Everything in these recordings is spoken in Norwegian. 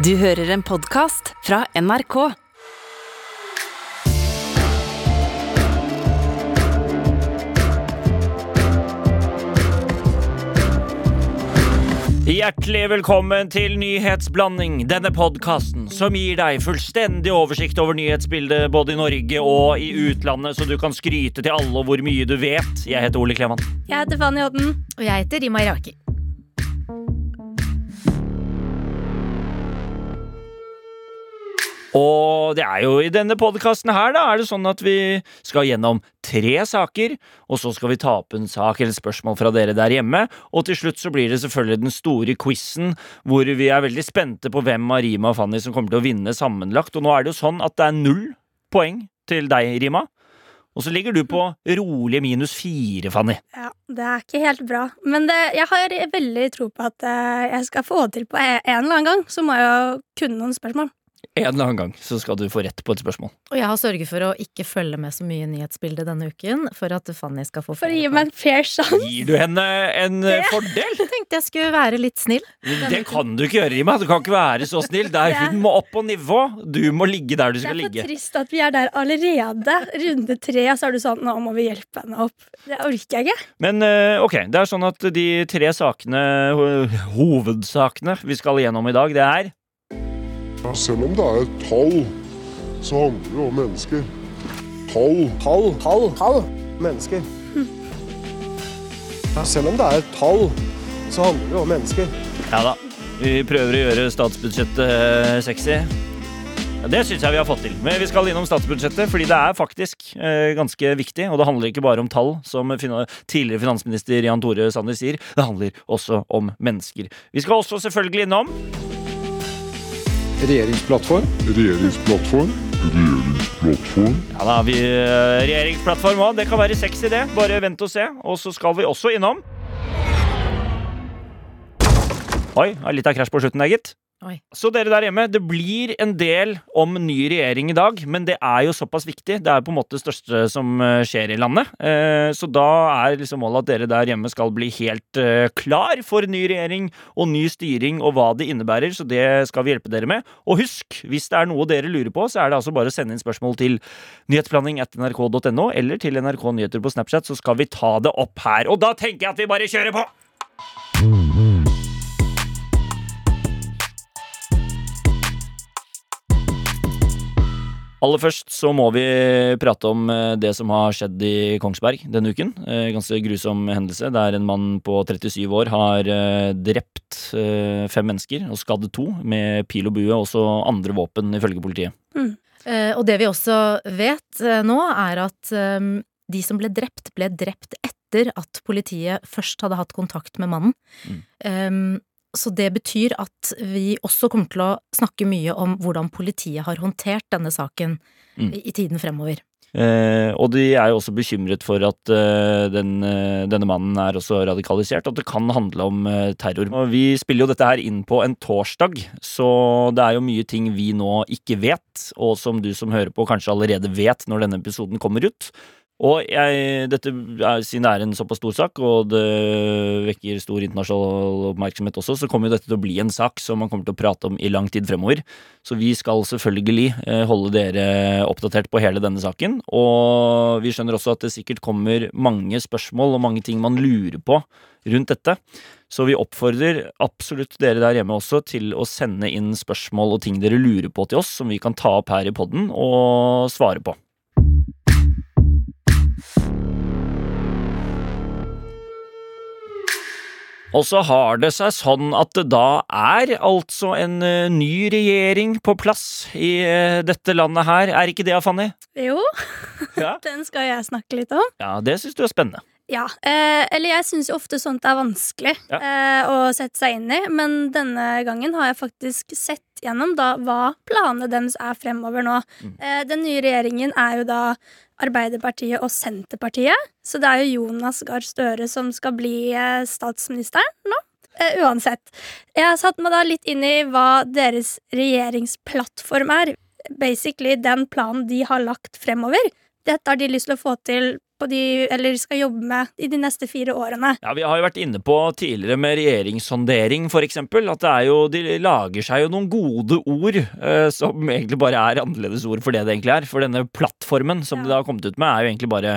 Du hører en podkast fra NRK. Hjertelig velkommen til Nyhetsblanding, denne podkasten som gir deg fullstendig oversikt over nyhetsbildet både i Norge og i utlandet, så du kan skryte til alle hvor mye du vet. Jeg heter Ole Klevan. Jeg heter Fanny Odden. Og jeg heter Rima Iraki. Og det er jo i denne podkasten her, da, er det sånn at vi skal gjennom tre saker, og så skal vi ta opp en sak eller spørsmål fra dere der hjemme, og til slutt så blir det selvfølgelig den store quizen, hvor vi er veldig spente på hvem av Rima og Fanny som kommer til å vinne sammenlagt, og nå er det jo sånn at det er null poeng til deg, Rima. Og så ligger du på rolige minus fire, Fanny. Ja, Det er ikke helt bra. Men det, jeg har veldig tro på at eh, jeg skal få til på en eller annen gang. Så må jeg jo kunne noen spørsmål. En eller annen gang så skal du få rett på et spørsmål. Og jeg har sørget for å ikke følge med så mye Nyhetsbildet denne uken, for at Fanny skal få For å gi meg en fair sjanse. Gir du henne en det. fordel? Jeg tenkte jeg skulle være litt snill. Det kan du ikke gjøre, Rima. Du kan ikke være så snill. Der hun må opp på nivå. Du må ligge der du skal ligge. Det er for ligge. trist at vi er der allerede. Runde tre, så er du sånn Nå må vi hjelpe henne opp. Det orker jeg ikke. Men eh, ok, det er sånn at de tre sakene, hovedsakene vi skal gjennom i dag, det er Ja, selv om det er et tall, så handler det om mennesker. Tall. Tall, tall, tall. Mennesker. Ja, selv om det er et tall, så handler det om mennesker. Ja da. Vi prøver å gjøre statsbudsjettet eh, sexy. Ja, det syns jeg vi har fått til. Men vi skal innom statsbudsjettet, fordi det er faktisk eh, ganske viktig. Og det handler ikke bare om tall, som fin tidligere finansminister Jan Tore Sanner sier. Det handler også om mennesker. Vi skal også selvfølgelig innom Regjeringsplattform. Regjeringsplattform. Regjeringsplattform. Ja da, vi, eh, regjeringsplattform òg. Det kan være sexy, det. Bare vent og se. Og så skal vi også innom Oi, litt av krasj på slutten der, gitt. Oi. Så dere der hjemme, det blir en del om ny regjering i dag, men det er jo såpass viktig. Det er på en måte det største som eh, skjer i landet. Eh, Så da er liksom målet at dere der hjemme skal bli helt eh, klar for ny regjering og ny styring og hva det innebærer, så det skal vi hjelpe dere med. Og husk, hvis det er noe dere lurer på, så er det altså bare å sende inn spørsmål til nyhetsblanding.nrk.no eller til NRK Nyheter på Snapchat, så skal vi ta det opp her. Og da tenker jeg at vi bare kjører på! Aller først så må vi prate om eh, det som har skjedd i Kongsberg denne uken. Eh, Ganske grusom hendelse der en mann på 37 år har eh, drept fem mennesker og skadd to med pil og bue, og også andre våpen, ifølge politiet. Mm. Og det vi også vet nå, er at de som ble drept, ble drept etter at politiet først hadde hatt kontakt med mannen. Mm. Eh, Så det betyr at vi også kommer til å snakke mye om hvordan politiet har håndtert denne saken Mm. i tiden fremover. Eh, og de er jo også bekymret for at eh, den, eh, denne mannen er også radikalisert, at det kan handle om eh, terror. Og vi spiller jo dette her inn på en torsdag, så det er jo mye ting vi nå ikke vet, og som du som hører på kanskje allerede vet når denne episoden kommer ut. Og jeg, dette er, siden det er en såpass stor sak, og det vekker stor internasjonal oppmerksomhet også, så kommer jo dette til å bli en sak som man kommer til å prate om i lang tid fremover. Så vi skal selvfølgelig eh, holde dere oppdatert på hele denne saken. Og vi skjønner også at det sikkert kommer mange spørsmål og mange ting man lurer på rundt dette. Så vi oppfordrer absolutt dere der hjemme også til å sende inn spørsmål og ting dere lurer på til oss, som vi kan ta opp her i podden og svare på. Og så har det seg sånn at det da er altså en eh, ny regjering på plass i eh, dette landet her. Er ikke det, Fanny? Jo, Ja, den skal jeg snakke litt om. ja det syns du er spennende. Ja, eh, eller jeg syns jo ofte sånt er vanskelig Ja. eh, å sette seg inn i, men denne gangen har jeg faktisk sett gjennom da hva planene deres er fremover nå. Mm. Eh, den nye regjeringen er jo da Arbeiderpartiet og Senterpartiet, så det er jo Jonas Gahr Støre som skal bli statsminister statsministeren nå. Eh, uansett. Jeg har satt meg da litt inn i hva deres regjeringsplattform er. Basically den planen de har lagt fremover. Dette har de lyst til å få til på de, eller skal jobbe med i de neste fire årene. Ja, Vi har jo vært inne på tidligere med regjeringssondering, eksempel, at det er jo, de lager seg jo noen gode ord eh, som egentlig bare er annerledes ord for det det egentlig er. For denne plattformen som Ja. de har kommet ut med, er jo egentlig bare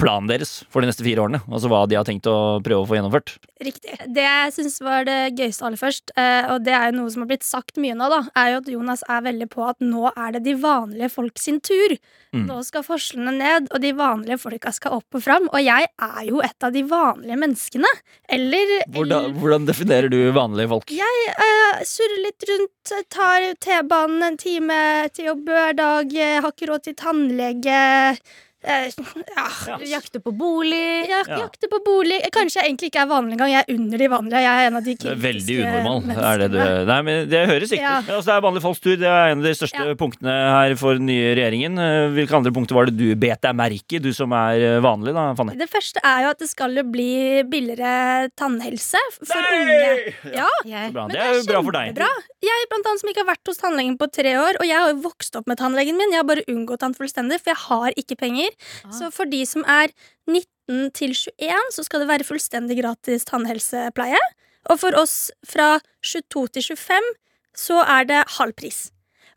planen deres for de neste fire årene. Altså hva de har tenkt å prøve å få gjennomført. Riktig. Det jeg syns var det gøyeste aller først, eh, og det er jo noe som har blitt sagt mye nå, da, er jo at Jonas er veldig på at nå er det de vanlige folk sin tur. Mm. Nå skal forskjellene ned, og de vanlige folka skal opp og fram. Og jeg er jo et av de vanlige menneskene. Eller, Hvordan, hvordan definerer du vanlige folk? Jeg uh, surrer litt rundt, tar T-banen en time til jobb hver dag, eh, har ikke råd til tannlege. Eh, ja. Ja. Jakte på bolig. Jeg Ja. Jakte på bolig. Kanskje jeg egentlig ikke er vanlig engang. Jeg er under de vanlige. Jeg er en av de kritiske veldig unormal. Er det, du, nei, men det høres riktig Ja. ut. Altså, det er vanlige folks tur. Det er en av de største Ja. punktene her for den nye regjeringen. Eh, Hvilke andre punkter var det du bet deg merke i, du som er eh, vanlig, da, Fanny? Det første er jo at det skal jo bli billigere tannhelse for unge. Ja, ja. Bra. men Det er jo bra for deg. Bra. Jeg blant annet som ikke har vært hos tannlegen på tre år, og jeg har jo vokst opp med tannlegen min. Jeg har bare unngått han fullstendig, for jeg har ikke penger. Ah. Så for de som er 19 til 21, så skal det være fullstendig gratis tannhelsepleie. Og for oss fra 22 til 25 så er det halv pris.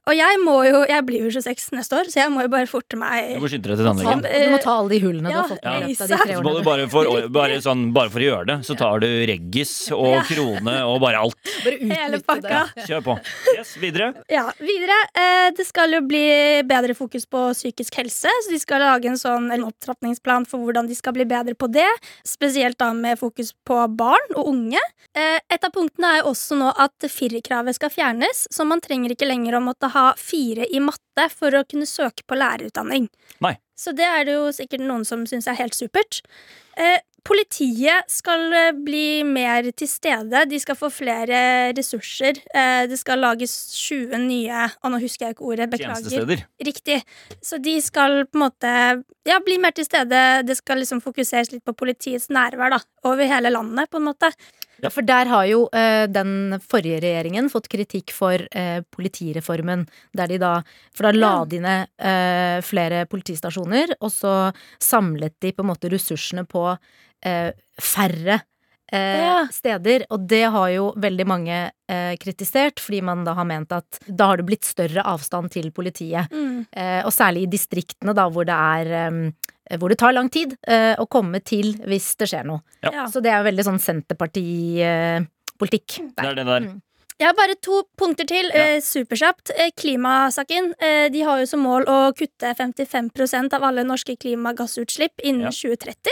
Og jeg må jo, jeg blir jo 26 neste år, så jeg må jo bare forte Du meg. må skynde deg til tannlegen. du må ta alle de hullene du Ja, har fått med av de tre årene. Så må du bare for, bare, sånn, bare for å gjøre det, så tar du reggis og Ja. krone og bare alt. Bare Hele pakka. det. Kjør på. Yes, videre. Ja, videre. Eh, det skal jo bli bedre fokus på psykisk helse, så de skal lage en sånn en opptrappingsplan for hvordan de skal bli bedre på det. Spesielt da med fokus på barn og unge. Eh, et av punktene er jo også nå at firerkravet skal fjernes, så man trenger ikke lenger å måtte ha fire i matte for å kunne søke på lærerutdanning. Nei. Så det er det jo sikkert noen som syns er helt supert. Eh, politiet skal eh, bli mer til stede. De skal få flere ressurser. Eh, det skal lages 20 nye Og nå husker jeg ikke ordet. Beklager. Riktig. Så de skal på en måte ja, bli mer til stede. Det skal liksom fokuseres litt på politiets nærvær da, over hele landet, på en måte. Ja, for der har jo eh, den forrige regjeringen fått kritikk for eh, politireformen. Der de da For da la de ned eh, flere politistasjoner, og så samlet de på en måte ressursene på eh, færre eh, Ja. steder. Og det har jo veldig mange eh, kritisert, fordi man da har ment at da har det blitt større avstand til politiet. Mm. Eh, og særlig i distriktene, da, hvor det er hvor det tar lang tid eh, å komme til hvis det skjer noe. Ja. Så det er jo veldig sånn Senterparti-politikk. Det er det der. Mm. Jeg har bare to punkter til. Ja. Eh, superkjapt. Eh, klimasaken. Eh, de har jo som mål å kutte 55% av alle norske klimagassutslipp innen Ja. 2030.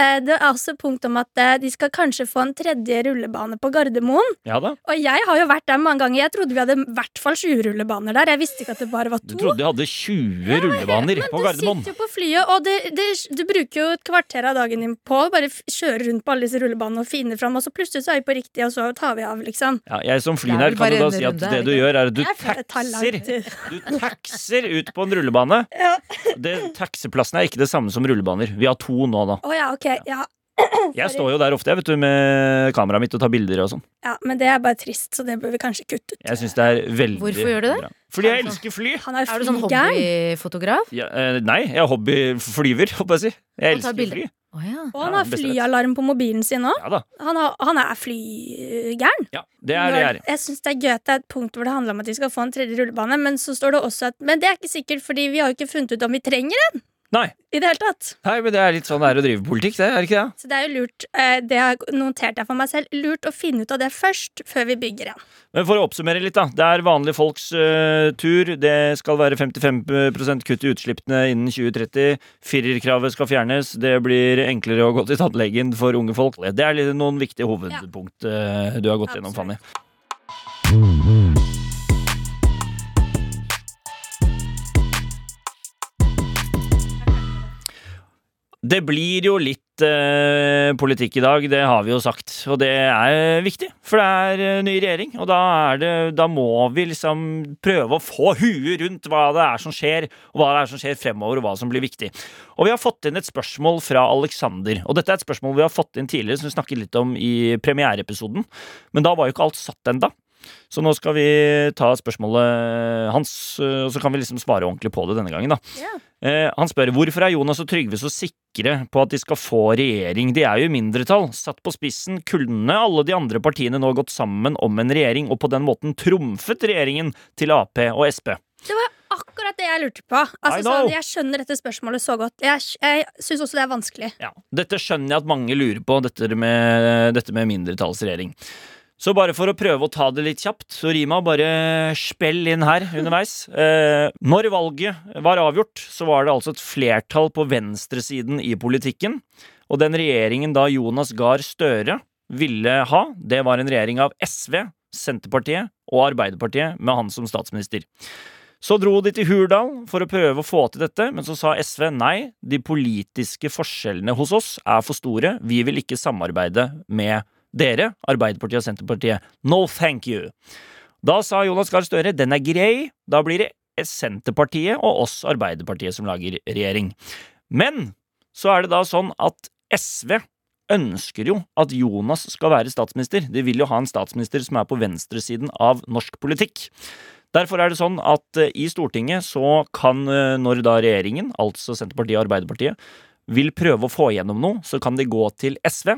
Eh, det er også punkt om at eh, de skal kanskje få en tredje rullebane på Gardermoen. Ja da. Og jeg har jo vært der mange ganger. Jeg trodde vi hadde i hvert fall 20 rullebaner der. Jeg visste ikke at det bare var to. Du trodde vi hadde 20 rullebaner på Gardermoen? Men Du sitter jo på flyet, og det, det, du bruker jo et kvarter av dagen din på å bare kjøre rundt på alle disse rullebanene og finne fram, og så plutselig så er vi på riktig, og så tar vi av, liksom. Ja, jeg som vel kan jo da si at det du gjør, er at du taxer. Du taxer ut på en rullebane. Ja. Det, er ikke det samme som rullebaner. Vi har to nå, da. Å ja, ok. Ja. Jeg står jo der ofte jeg vet du, med kameraet mitt og tar bilder og sånn. ja, men det er bare trist, så det bør vi kanskje kutte ut. Jeg synes det er veldig Hvorfor gjør du det? bra. Fordi jeg sånn- elsker fly. Han er Er du sånn hobbyfotograf? Ja, eh, nei, jeg er hobbyflyver, håper jeg å si. Jeg han elsker fly. Oh, ja. Og han har flyalarm på mobilen sin òg. Ja. Han, han er flygæren. Ja, det er det jeg er. Jeg syns det er gøy at det er et punkt hvor det handler om at vi skal få en tredje rullebane, men så står det også at Men det er ikke sikkert, fordi vi har jo ikke funnet ut om vi trenger en Nei, i det hele tatt. nei, men det er litt sånn det er å drive politikk, det. Er ikke det? Så det er jo lurt, eh, det har notert jeg for meg selv, lurt å finne ut av det først, før vi bygger en. Men for å oppsummere litt, da. Det er vanlige folks uh, tur. Det skal være 55 kutt i utslippene innen 2030. Firerkravet skal fjernes. Det blir enklere å gå til tannlegen for unge folk. Det er litt, noen viktige hovedpunkt uh, du har gått gjennom, Fanny. Det blir jo litt eh, politikk i dag, det har vi jo sagt. Og det er viktig, for det er eh, ny regjering. Og da, det, da må vi liksom prøve å få huet rundt hva det er som skjer, og hva det er som skjer fremover, og hva som blir viktig. Og vi har fått inn et spørsmål fra Alexander. Og dette er et spørsmål vi har fått inn tidligere, som vi snakket litt om i premiereepisoden. Men da var jo ikke alt satt enda. Så nå skal vi ta spørsmålet hans, eh, og så kan vi liksom svare ordentlig på det denne gangen. da. Ja. Eh, han spør hvorfor er Jonas og Trygve så sikre på at de skal få regjering. De er jo i mindretall. Satt på spissen kunne alle de andre partiene nå gått sammen om en regjering, og på den måten trumfet regjeringen til Ap og Sp. Det var akkurat det jeg lurte på. Altså, sånn, jeg skjønner dette spørsmålet så godt. Jeg, jeg syns også det er vanskelig. Ja, Dette skjønner jeg at mange lurer på, dette med, dette med mindretallsregjering. Så bare for å prøve å ta det litt kjapt, så Rima, bare spill inn her underveis. Eh, når valget var avgjort, så var det altså et flertall på venstresiden i politikken. Og den regjeringen da Jonas Gahr Støre ville ha, det var en regjering av SV, Senterpartiet og Arbeiderpartiet med han som statsminister. Så dro de til Hurdal for å prøve å få til dette, men så sa SV nei, de politiske forskjellene hos oss er for store, vi vil ikke samarbeide med dere, Arbeiderpartiet og Senterpartiet. No thank you. Da sa Jonas Gahr Støre den er grei, da blir det Senterpartiet og oss Arbeiderpartiet som lager regjering. Men så er det da sånn at SV ønsker jo at Jonas skal være statsminister. De vil jo ha en statsminister som er på venstresiden av norsk politikk. Derfor er det sånn at eh, i Stortinget så kan, eh, når da regjeringen, altså Senterpartiet og Arbeiderpartiet, vil prøve å få igjennom noe, så kan de gå til SV.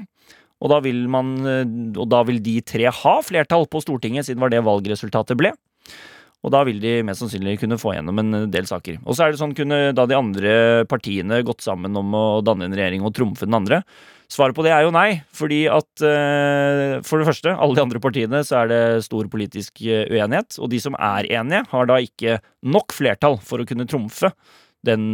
Og da vil, man, eh, og da vil de tre ha flertall på Stortinget, siden det var det valgresultatet ble. Og da vil de mest sannsynlig kunne få gjennom en del saker. Og så er det sånn, kunne da de andre partiene gått sammen om å danne en regjering og trumfe den andre? Svaret på det er jo nei, fordi at eh, for det første, alle de andre partiene så er det stor politisk eh, uenighet, og de som er enige, har da ikke nok flertall for å kunne trumfe den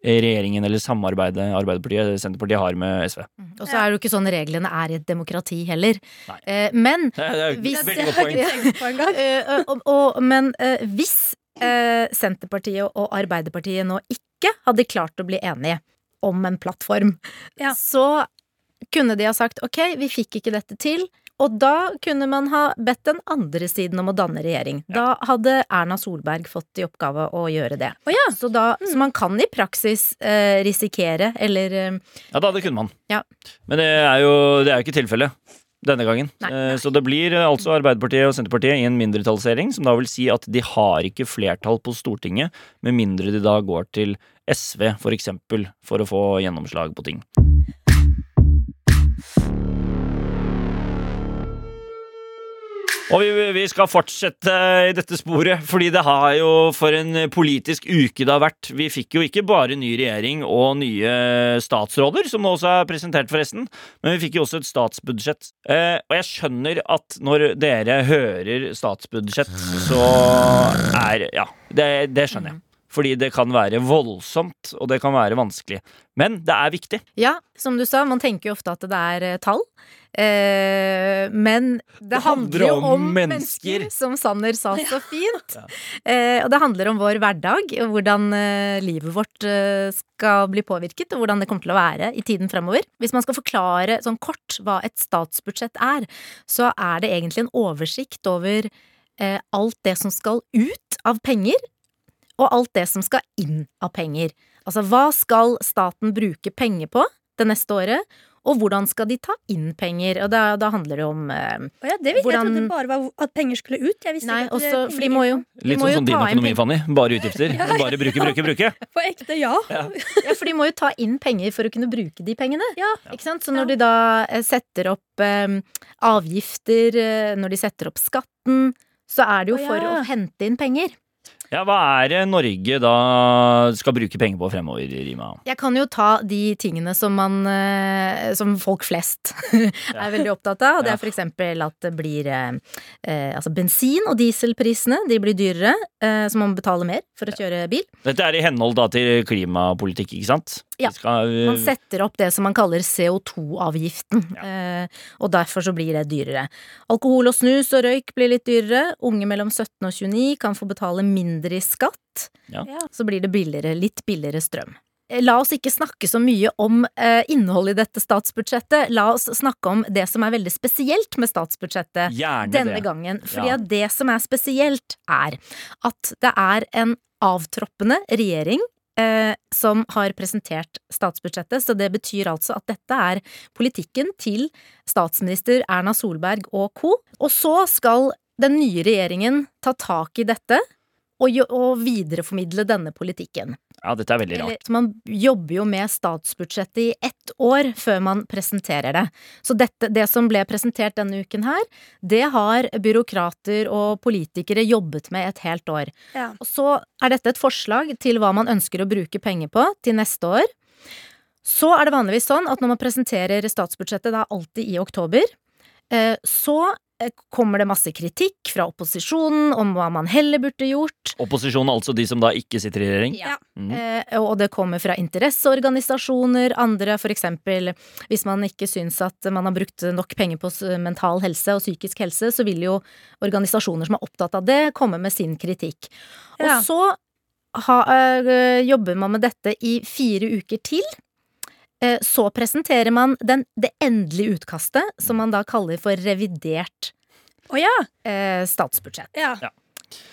regjeringen eller samarbeidet Arbeiderpartiet Senterpartiet har med SV. Og så er det jo ikke sånn reglene er i et demokrati heller. Nei. Eh, men Det er et Hvis- men hvis Senterpartiet og Arbeiderpartiet nå ikke hadde klart å bli enige om en plattform, Ja. så kunne de ha sagt ok, vi fikk ikke dette til. Og da kunne man ha bedt den andre siden om å danne regjering. Da hadde Erna Solberg fått i oppgave å gjøre det. Oh, ja. Så, da, så man kan i praksis eh, risikere, eller eh, Ja, da, det kunne man. Ja. Men det er jo, det er jo ikke tilfellet denne gangen. Nei. nei. Så det blir eh, altså Arbeiderpartiet og Senterpartiet i en mindretallsregjering, som da vil si at de har ikke flertall på Stortinget, med mindre de da går til SV, for eksempel, for å få gjennomslag på ting. Og vi, vi skal fortsette i dette sporet, fordi det har jo for en politisk uke det har vært. Vi fikk jo ikke bare ny regjering og nye statsråder, som nå også er presentert, forresten, men vi fikk jo også et statsbudsjett. Eh, og jeg skjønner at når dere hører statsbudsjett, så er Ja, det, det skjønner jeg. Fordi det kan være voldsomt, og det kan være vanskelig. Men det er viktig. Ja, som du sa, man tenker jo ofte at det er eh, tall. Eh, men det, Det handler handler jo om om mennesker. mennesker, som Sanner sa så fint. Eh, og det handler om vår hverdag, og hvordan eh, livet vårt eh, skal bli påvirket, og hvordan det kommer til å være i tiden fremover. Hvis man skal forklare sånn kort hva et statsbudsjett er, så er det egentlig en oversikt over eh, alt det som skal ut av penger, og alt det som skal inn av penger. Altså hva skal staten bruke penger på det neste året, og hvordan skal de ta inn penger? Og da, da handler det om eh, ja, det visste Hvordan- Jeg trodde bare var at penger skulle ut. Jeg visste Nei, ikke at også, penger for de må jo, de Litt sånn som din økonomi. Fanny. Bare utgifter. Bare bruke, bruke, bruke. På ekte, ja. Ja, for de må jo ta inn penger for å kunne bruke de pengene. Ja. Ikke sant? Så når de da eh, setter opp eh, avgifter, eh, når de setter opp skatten, så er det jo Å, for å hente inn penger. Ja, hva er det Norge da skal bruke penger på fremover, Rima? Jeg kan jo ta de tingene som man eh, Som folk flest er veldig opptatt av. Og det er eksempel at det blir eh, eh, Altså bensin- og dieselprisene de blir dyrere, eh, så man betaler mer for å kjøre bil. Dette er i henhold da til klimapolitikk, ikke sant? Ja. Man setter opp det som man kaller CO2-avgiften, eh, og derfor så blir det dyrere. Alkohol og snus og røyk blir litt dyrere. Unge mellom 17 og 29 kan få betale mindre i skatt. Ja. Så blir det billigere, litt billigere strøm. Eh, La oss ikke snakke så mye om eh, innholdet i dette statsbudsjettet. La oss snakke om det som er veldig spesielt med statsbudsjettet gjerne denne det. gangen. Fordi Ja. at det som er spesielt, er at det er en avtroppende regjering eh, som har presentert statsbudsjettet, så det betyr altså at dette er politikken til statsminister Erna Solberg og co. Og så skal den nye regjeringen ta tak i dette og, jo- og videreformidle denne politikken. Ja, dette er veldig rart. Eller, så man jobber jo med statsbudsjettet i ett år før man presenterer det. Så dette, det som ble presentert denne uken her, det har byråkrater og politikere jobbet med et helt år. Ja. Og så er dette et forslag til hva man ønsker å bruke penger på til neste år. Så er det vanligvis sånn at når man presenterer statsbudsjettet, det er alltid i oktober, eh, så kommer det masse kritikk fra opposisjonen om hva man heller burde gjort. Opposisjonen, altså de som da ikke sitter i regjering. Ja. Mm. Eh, og det kommer fra interesseorganisasjoner, andre for eksempel hvis man ikke syns at man har brukt nok penger på mental helse og psykisk helse, så vil jo organisasjoner som er opptatt av det, komme med sin kritikk. Og Ja. så ha, øh, jobber man med dette i fire uker til. Eh, så presenterer man den, det endelige utkastet, som man da kaller for revidert oh, ja. eh, statsbudsjett. ja. Ja.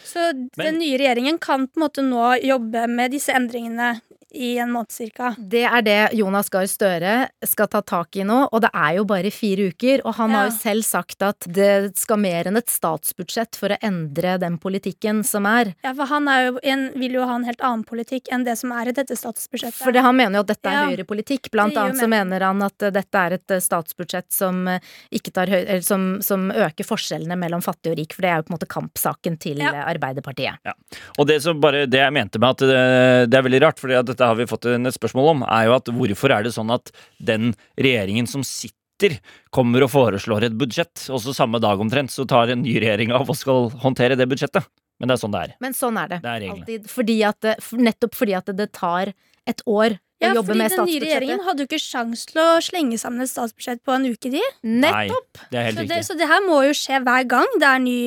Så den nye regjeringen kan på en måte nå jobbe med disse endringene i en måned cirka. Det er det Jonas Gahr Støre skal ta tak i nå, og det er jo bare fire uker. Og han har jo selv sagt at det skal mer enn et statsbudsjett for å endre den politikken som er. Ja, for han er jo en, vil jo ha en helt annen politikk enn det som er i dette statsbudsjettet. For det, han mener jo at dette er Ja. høyrepolitikk. Blant annet så mener han at eh, dette er et eh, statsbudsjett som eh, ikke tar høy... Eller som, som øker forskjellene mellom fattig og rik, for det er jo på en måte kampsaken til Ja. Arbeiderpartiet. Arbeiderpartiet. Og det, som bare, det jeg mente med at det, det er veldig rart, for dette har vi fått et spørsmål om, er jo at hvorfor er det sånn at den regjeringen som sitter, kommer og foreslår et budsjett, og så samme dag omtrent så tar en ny regjering av og skal håndtere det budsjettet. Men det er sånn det er. Men sånn er det. Det er. Alltid. Fordi at det, nettopp fordi at det, det tar et år ja, å jobbe fordi den nye regjeringen hadde jo ikke sjans til å slenge sammen et statsbudsjett på en uke, de. Nettopp! Nei, Det er helt Så det, så det her må jo skje hver gang det er ny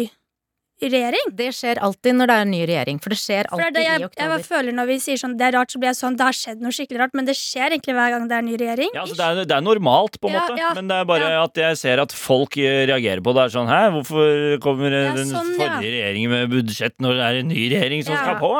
regjering. Det skjer alltid når det er en ny regjering, for det skjer For det alltid det jeg, i oktober. Jeg føler når vi sier sånn det er rart, så blir jeg sånn det har skjedd noe skikkelig rart, men det skjer egentlig hver gang det er ny regjering. Ja, altså det, er, det er normalt, på en Ja, måte, ja, men det er bare ja. at jeg ser at folk eh, reagerer på det. er sånn, Hæ, hvorfor kommer eh, den sånn, ja. forrige regjeringen med budsjett når det er en ny regjering som Ja, skal på?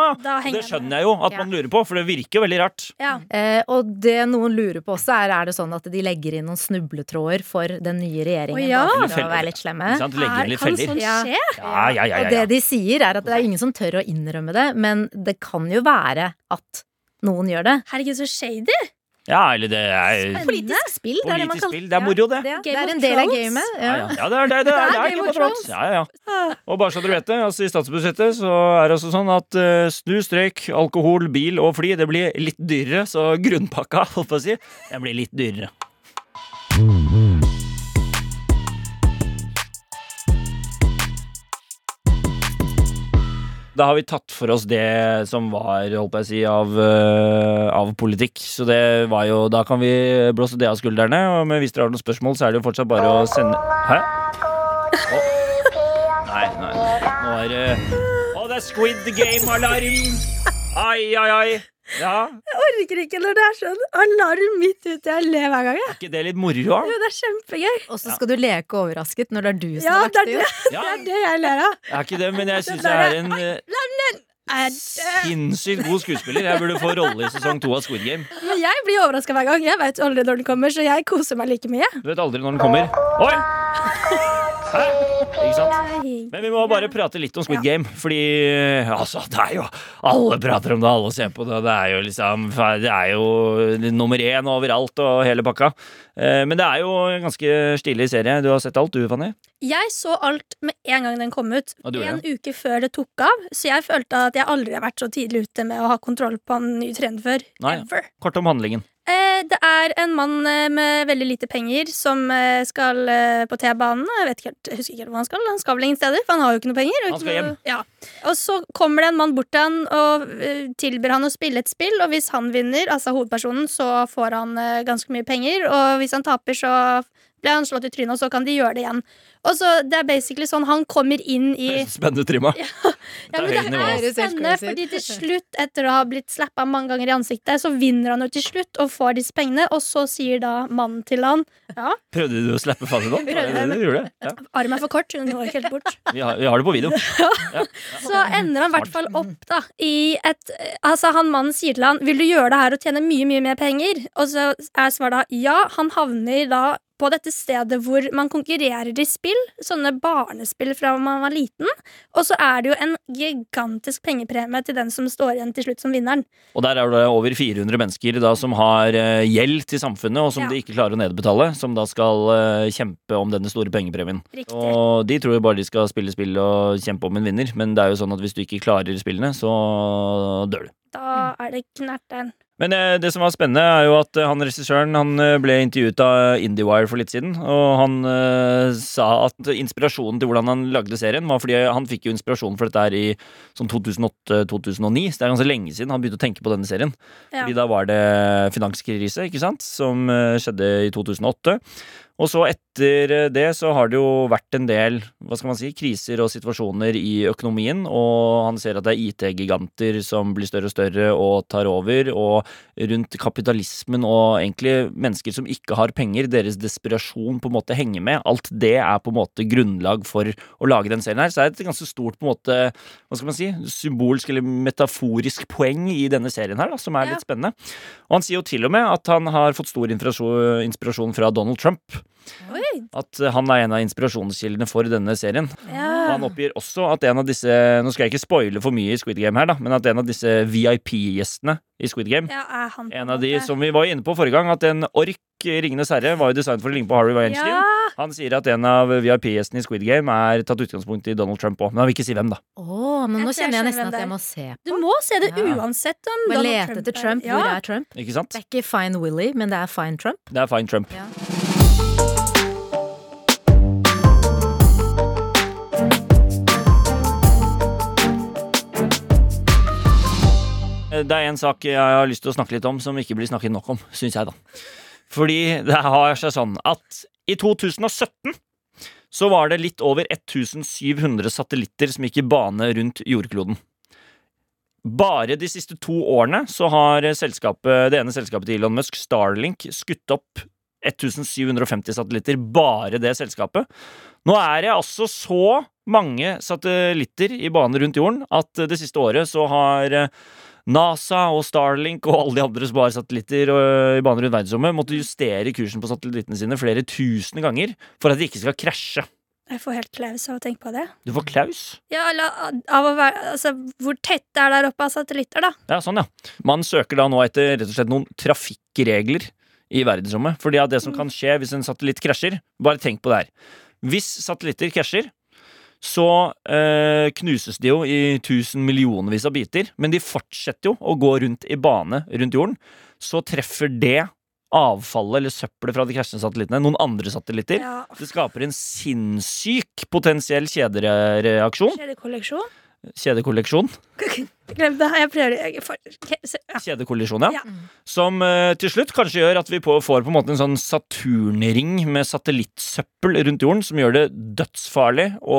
det skjønner jeg jo at Ja. man lurer på, for det virker veldig rart. Ja. Eh, og det noen lurer på også, er er det sånn at de legger inn noen snubletråder for den nye regjeringen. Å, ja. bare For å være litt slemme. Her? Legger Er, inn litt kan feller. sånt Ja. skje? Ja, ja, ja, Og det de sier, er at det er ingen som tør å innrømme det, men det kan jo være at noen gjør det. Herregud, så shady! ja eller det er Spennende. Politisk spill, det er det man kaller spill. Det er moro, det. Det, det er en del av gamet. Ja, Ja. ja. ja det er det. det, er, det er Game of Thrones. Ja, ja, ja. Og bare så dere vet det, altså i statsbudsjettet så er det altså sånn at uh, snus, strøyk, alkohol, bil og fly det blir litt dyrere, så grunnpakka, holdt på å si, den blir litt dyrere. Da har vi tatt for oss det som var holdt på å si, av, eh, av politikk. Så det var jo, da kan vi blåse det av skuldrene. Og hvis dere har noen spørsmål, så er det jo fortsatt bare å sende Hæ? Oh. Nei, nei. Nå er det Å, det er Squid Game-alarm! Ai, ai, ai. Ja, Jeg orker ikke når det er sånn alarm midt ute. Jeg ler hver gang. jeg. er ikke det litt moro? Jo, det er kjempegøy. Og så skal du leke overrasket når det er du som Ja, har det lagt er det det, ut. Ja, det er det jeg ler av. er ikke det, men jeg syns jeg er en eh, Er sinnssykt god skuespiller. Jeg burde få rolle i sesong to av Squid Game. Men jeg blir overraska hver gang. Jeg vet aldri når den kommer, så jeg koser meg like mye. Du vet aldri når den kommer. Oi! Hæ? Ikke sant? Men vi må bare prate litt om Squid Game, fordi altså, det er jo Alle prater om det, alle ser på det, det er jo liksom Det er jo nummer én overalt og hele pakka. Eh, Men det er jo en ganske stilig serie. Du har sett alt, du, Fanny? Jeg så alt med en gang den kom ut. En uke før det tok av. Så jeg følte at jeg aldri har vært så tidlig ute med å ha kontroll på en ny trend før. Nei. Ever. Kort om handlingen. Eh, det er en mann eh, med veldig lite penger som eh, skal på T-banen. Jeg vet ikke helt, jeg husker ikke helt hvor han skal. Han skal vel ingen steder, for han har jo ikke noe penger. og Han ikke skal hjem. noe- Ja. Og så kommer det en mann bort til han og tilbyr han å spille et spill. Og hvis han vinner, altså hovedpersonen, så får han ganske mye penger. Og hvis han taper, så blir han slått i trynet, og så kan de gjøre det igjen. Og så Det er basically sånn han kommer inn i Spennende trimma. Ja, men Det er spennende, fordi til slutt, etter å ha blitt slappa mange ganger i ansiktet, så vinner han jo til slutt og får disse pengene, og så sier da mannen til han Ja, Prøvde du å slappe? Prøvde. Ja, det gjorde det. Ja. armen er for kort, hun når ikke helt bort. Vi, har, vi har det på video. Så ender han i hvert fall opp da i et Altså, han mannen sier til han Vil du gjøre det her og tjene mye, mye mer penger? Og så er svaret da ja. Han havner da på dette stedet hvor man konkurrerer i spill. Sånne barnespill fra man var liten. Og så er det jo en gigantisk pengepremie til den som står igjen til slutt som vinneren. Og der er det over 400 mennesker da som har eh, gjeld til samfunnet, og som Ja. de ikke klarer å nedbetale, som da skal eh, kjempe om denne store pengepremien. Riktig. Og de tror jo bare de skal spille spill og kjempe om en vinner, men det er jo sånn at hvis du ikke klarer spillene, så dør du. Da er det knerten. Men eh, det som var spennende, er jo at eh, han regissøren han eh, ble intervjuet av IndieWire for litt siden. Og han uh, sa at inspirasjonen til hvordan han lagde serien, var fordi han fikk jo inspirasjon for dette her i sånn 2008-2009. Så det er ganske lenge siden han begynte å tenke på denne serien. Ja. Fordi da var det finanskrise, ikke sant, som skjedde i 2008. Og så etter eh, det så har det jo vært en del hva skal man si, kriser og situasjoner i økonomien, og han ser at det er IT-giganter som blir større og større og tar over, og rundt kapitalismen og egentlig mennesker som ikke har penger, deres desperasjon på en måte henger med. Alt det er på en måte grunnlag for å lage den serien her. Så det er et ganske stort på en måte, hva skal man si, symbolsk eller metaforisk poeng i denne serien her, da, som er Ja. litt spennende. Og han sier jo til og med at han har fått stor inspirasjon fra Donald Trump. At eh, han er en av inspirasjonskildene for denne serien. Ja. han oppgir også at en av disse Nå skal jeg ikke spoile for mye i Squid Game her, da, men at en av disse VIP-gjestene i Squid Game ja, han En av de som vi var inne på forrige gang, at en ork i Ringenes herre var jo designet for å ligne på Harry Weinstein. Ja, Han sier at en av VIP-gjestene i Squid Game er tatt utgangspunkt i Donald Trump òg, men han vil ikke si hvem, da. Oh, men nå jeg kjenner jeg nesten at jeg må se du må se det uansett om Donald lete etter er- Trump. Hvor er Trump? Ikke sant? Det er ikke Fine Willy, men det er Fine Trump. Det er fine Trump. Ja. Det er en sak jeg har lyst til å snakke litt om som ikke blir snakket nok om, syns jeg, da. Fordi det har seg sånn at i 2017 så var det litt over 1700 satellitter som gikk i bane rundt jordkloden. Bare de siste to årene så har det ene selskapet til Elon Musk, Starlink, skutt opp 1750 satellitter. Bare det selskapet. Nå er det altså så mange satellitter i bane rundt jorden at det siste året så har NASA og Starlink og alle de andre som har satellitter øh, i bane rundt verdensrommet, måtte justere kursen på satellittene sine flere tusen ganger for at de ikke skal krasje. Jeg får helt klaus av å tenke på det. Du får klaus. Ja, eller av å være Altså, hvor tett det er der oppe av satellitter, da? Ja, sånn, ja. Man søker da nå etter rett og slett noen trafikkregler i verdensrommet. Fordi at det som kan skje hvis en satellitt krasjer Bare tenk på det her. Hvis satellitter krasjer, så eh, knuses de jo i tusen millionvis av biter. Men de fortsetter jo å gå rundt i bane rundt jorden. Så treffer det avfallet eller søppelet fra de krasjende satellittene noen andre satellitter. Ja. Det skaper en sinnssyk potensiell kjedereaksjon. Kjedekolleksjon? Kjedekolleksjon. Glem det. Jeg prøver ja. Kjedekollisjon, ja. Ja. Som uh, til slutt kanskje gjør at vi på, får på en måte en sånn Saturnring med satellittsøppel rundt jorden, som gjør det dødsfarlig å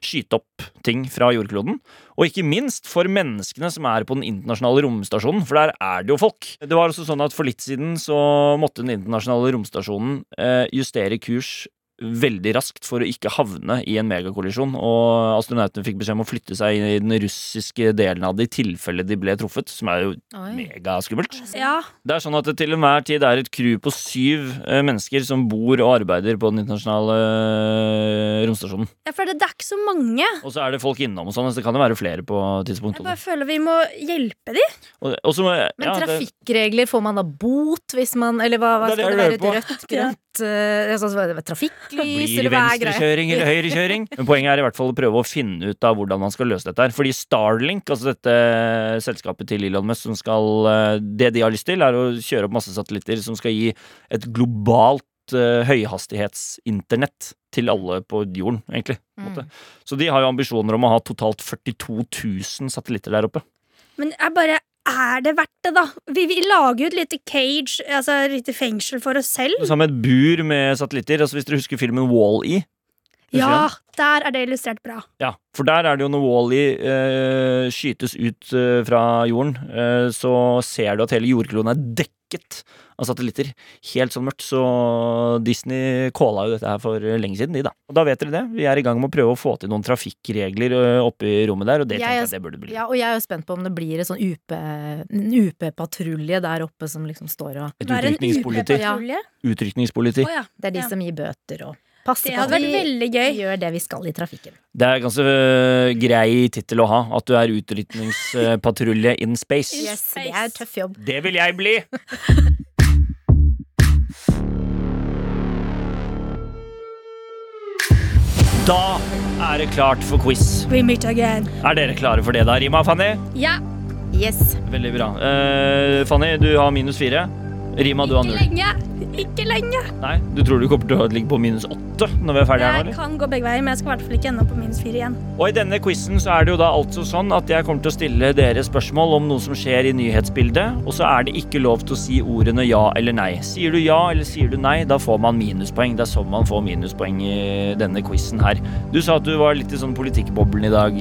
skyte opp ting fra jordkloden. Og ikke minst for menneskene som er på den internasjonale romstasjonen, for der er det jo folk. Det var også sånn at For litt siden så måtte den internasjonale romstasjonen uh, justere kurs veldig raskt for å ikke havne i en megakollisjon. Og astronautene fikk beskjed om å flytte seg inn i den russiske delen av det i tilfelle de ble truffet, som er jo megaskummelt. ja. Det er sånn at det til enhver tid er et crew på syv eh, mennesker som bor og arbeider på den internasjonale eh, romstasjonen. ja, for det, er ikke så mange. Og så er det folk innom og sånn, så det kan jo være flere på tidspunktet. Jeg bare føler vi må hjelpe de. Og, og så må jeg- Men trafikkregler, får man da bot hvis man Eller hva, hva Det skal det være? Rødt, grønt altså, er det, Trafikklys, eller hva er greia? venstrekjøring eller høyrekjøring. Men poenget er i hvert fall å prøve å finne ut av hvordan man skal løse dette her. Fordi Starlink, altså dette selskapet til Elon Musk, som skal eh, Det de har lyst til, er å kjøre opp masse satellitter som skal gi et globalt eh, høyhastighetsinternett til alle på jorden, egentlig. på mm. Så de har jo ambisjoner om å ha totalt 42 000 satellitter der oppe. Men jeg bare Er det verdt det, da? Vi, vi lager jo et lite cage, altså et lite fengsel for oss selv. Sammen med et bur med satellitter. Altså Hvis dere husker filmen Wall-E, Ja, der er det illustrert bra. Ja, for der er det jo når Wall-E eh, skytes ut eh, fra jorden, eh, så ser du at hele jordkloden er dekket av satellitter. Helt sånn mørkt. Så Disney calla jo dette her for lenge siden, de, da. Og da vet dere det. Vi er i gang med å prøve å få til noen trafikkregler eh, oppe i rommet der, og det Jeg tenker er- jeg det burde bli. Ja, og jeg er jo spent på om det blir en sånn UP-patrulje UP-patrulje der oppe som liksom står og Et utrykningspoliti. Utrykningspoliti. Oh, ja. Det er de Ja. som gir bøter og passer Det på hadde at vært vi veldig gøy. gjør det vi skal i trafikken. Det er ganske øh, grei tittel å ha, at du er utrykningspatrulje in space. Yes. det er tøff jobb. Det vil jeg bli! Da er det klart for quiz. We meet again. Er dere klare for det da, Rima og Fanny? Ja, Yes. Veldig bra. Eh, Fanny, du har minus fire. Rima, du har null. ikke lenge. Ikke lenge. Nei, Du tror du kommer til å ligge på minus åtte når vi er ferdige her nå? Jeg kan gå begge veier, men jeg skal i hvert fall ikke ende opp på minus fire igjen. Og i denne quizen så er det jo da altså sånn at jeg kommer til å stille dere spørsmål om noe som skjer i nyhetsbildet, og så er det ikke lov til å si ordene ja eller nei. Sier du ja eller sier du nei, da får man minuspoeng. Det er sånn man får minuspoeng i denne quizen her. Du sa at du var litt i sånn politikkboblen i dag,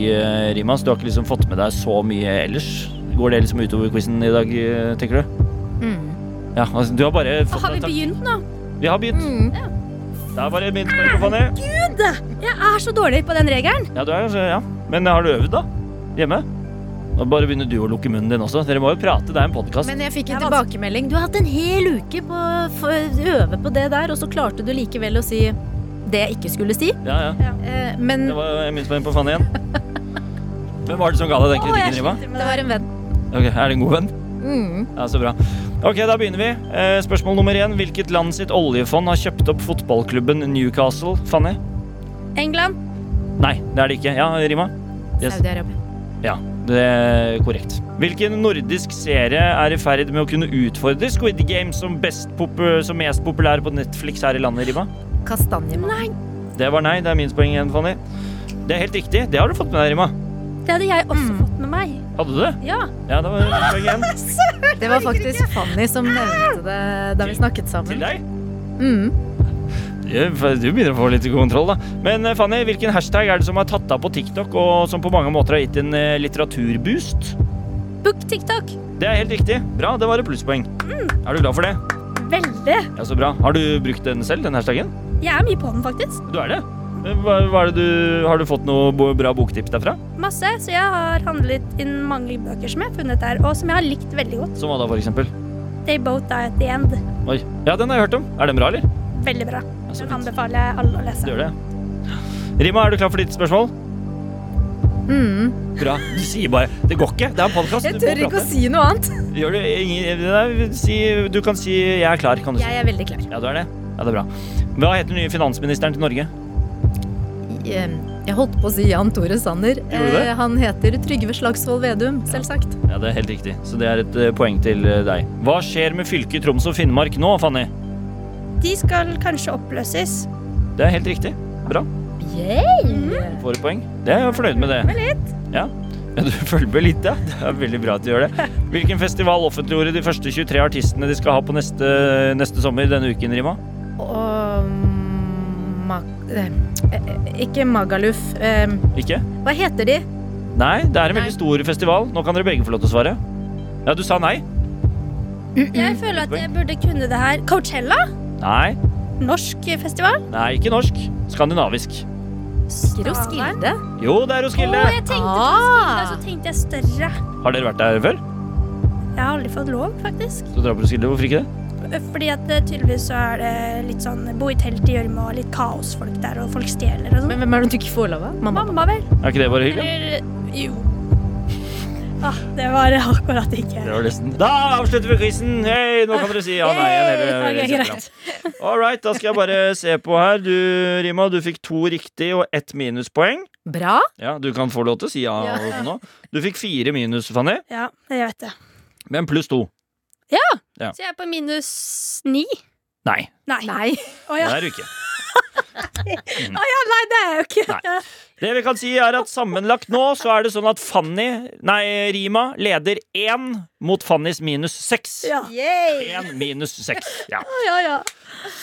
Rima, så du har ikke liksom fått med deg så mye ellers. Går det liksom utover quizen i dag, tenker du? Ja, altså, du har bare fått Har vi begynt nå? Vi har begynt. Mm. Det er bare på Fanny. Gud! Jeg er så dårlig på den regelen. Ja, du er kanskje ja. Men har du øvd, da? Hjemme? Nå bare begynner du å lukke munnen din også. Dere må jo prate, det er en podkast. Men jeg fikk en tilbakemelding. Du har hatt en hel uke på å øve på det der, og så klarte du likevel å si det jeg ikke skulle si. Ja, ja. Eh, Men Det var minuspoeng på Fanny igjen. Hvem var det som ga deg den kritikken, Riva? det var en venn. Ok, Er det en god venn? Mm. Ja, Så bra. Ok, Da begynner vi. Eh, spørsmål nummer én. Hvilket land sitt oljefond har kjøpt opp fotballklubben Newcastle? Fanny? England. Nei, det er det ikke. Ja, Rima? Yes. Saudi-Arabia. Ja, det er korrekt. Hvilken nordisk serie er i ferd med å kunne utfordre Squid Game som, som mest populær på Netflix her i landet, Rima? Kastanjemann. Nei, Det var nei. Det er minst poeng igjen, Fanny. Det er helt riktig. Det har du fått med deg, Rima. det hadde jeg også Mm. fått meg. Hadde du det? Ja. Ja, det var. Det var faktisk Fanny som nevnte det da vi snakket sammen. Til deg. Mm. Du, du begynner å få litt kontroll, da. Men eh, Fanny, hvilken hashtag er det som har tatt av på TikTok, og som på mange måter har gitt en eh, litteraturboost? Book TikTok. Det er helt riktig. Bra, det var et plusspoeng. Er du glad for det? Veldig. Ja, Så bra. Har du brukt den selv, den hashtaggen? Jeg er mye på den, faktisk. Du er det? Hva, hva er det du, har du fått noe bra boktips derfra? Masse. Så jeg har handlet inn mange bøker som jeg har funnet der, og som jeg har likt veldig godt. Som hva da, for eksempel? They Both Die At The End. Oi. Ja, den har jeg hørt om. Er den bra, eller? Veldig bra. Ja, Den anbefaler jeg alle å Du lese. gjør det. Rima, er du klar for ditt spørsmål? Mm. Bra. Du sier bare Det går ikke. Det er en podkast. Jeg tør ikke å si noe annet. Gjør du ingen nei, si, Du kan si 'jeg er klar', kan du si. Jeg er veldig klar. Ja, du er det? Ja, det er bra. Hva heter den nye finansministeren til Norge? Jeg, jeg holdt på å si Jan Tore Sanner. Eh, Han heter Trygve Slagsvold Vedum, selvsagt. Ja, det er helt riktig. Så det er et eh, poeng til eh, deg. Hva skjer med fylket Troms og Finnmark nå, Fanny? De skal kanskje oppløses. Det er helt riktig. Bra. Yay! Du får et poeng. Det er jeg fornøyd med det. Med litt. Ja. ja, du følger med litt, ja. Det er veldig bra at du gjør det. Hvilken festival offentliggjorde de første 23 artistene de skal ha på neste, neste sommer denne uken, Rima? Um, eh, eh, Ikke Magaluf. Eh, Ikke? hva heter de? Nei, det er en Nei. veldig stor festival. Nå kan dere begge få lov til å svare. Ja, du sa nei? Jeg føler at jeg burde kunne det her. Coachella? Nei. Norsk festival? Nei, ikke norsk. Skandinavisk. Ikke Roskilde? Jo, det er Å, Roskilde. jeg tenkte på Ah. Roskilde, så tenkte jeg større. Har dere vært der før? Jeg har aldri fått lov, faktisk. Så dra på Roskilde, Hvorfor ikke det? Fordi at eh, tydeligvis så er det litt sånn bo i telt i gjørme og litt kaosfolk der, og folk stjeler og sånn. Men hvem er det du ikke får lov av? Mamma? Mamma, vel? Er ikke det bare hyggelig? Eller jo. Ah, det var akkurat ikke Det. Da avslutter vi quizen! Hei, nå kan dere si ja, nei. Eller, eller. All right, da skal jeg bare se på her. Du, Rima, du fikk to riktig og ett minuspoeng. Bra. Ja, Du kan få lov til å si ja, Ja. nå. Du fikk fire minus, Fanny, Ja, jeg vet det. men pluss to. Så jeg er på minus ni. Nei, Nei. Nei. Oh, ja. det er du ikke. Å ja, nei, det er jeg jo ikke. Nei. Det vi kan si, er at sammenlagt nå så er det sånn at Fanny, nei, Rima, leder én mot Fannys minus seks. Ja. Én minus seks. Ja. ja, ja.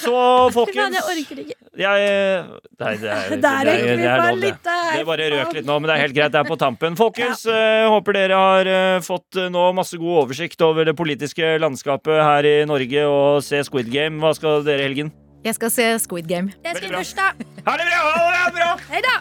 Så, folkens jeg orker ikke. jeg, Nei, det er, det er, det er lov, det. Det bare røk litt nå, men det er helt greit. Det er på tampen. Folkens, eh, håper dere har eh, fått eh, nå masse god oversikt over det politiske landskapet her i Norge og se Squid Game. Hva skal dere i helgen? Jeg skal se Squid Game. Jeg skal i bursdag. Ha det bra! Ha det bra! Hei da!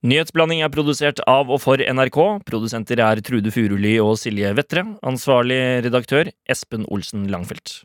Nyhetsblanding er produsert av og for NRK. Produsenter er Trude Furuli og Silje Vettre. Ansvarlig redaktør Espen Olsen Langfelt.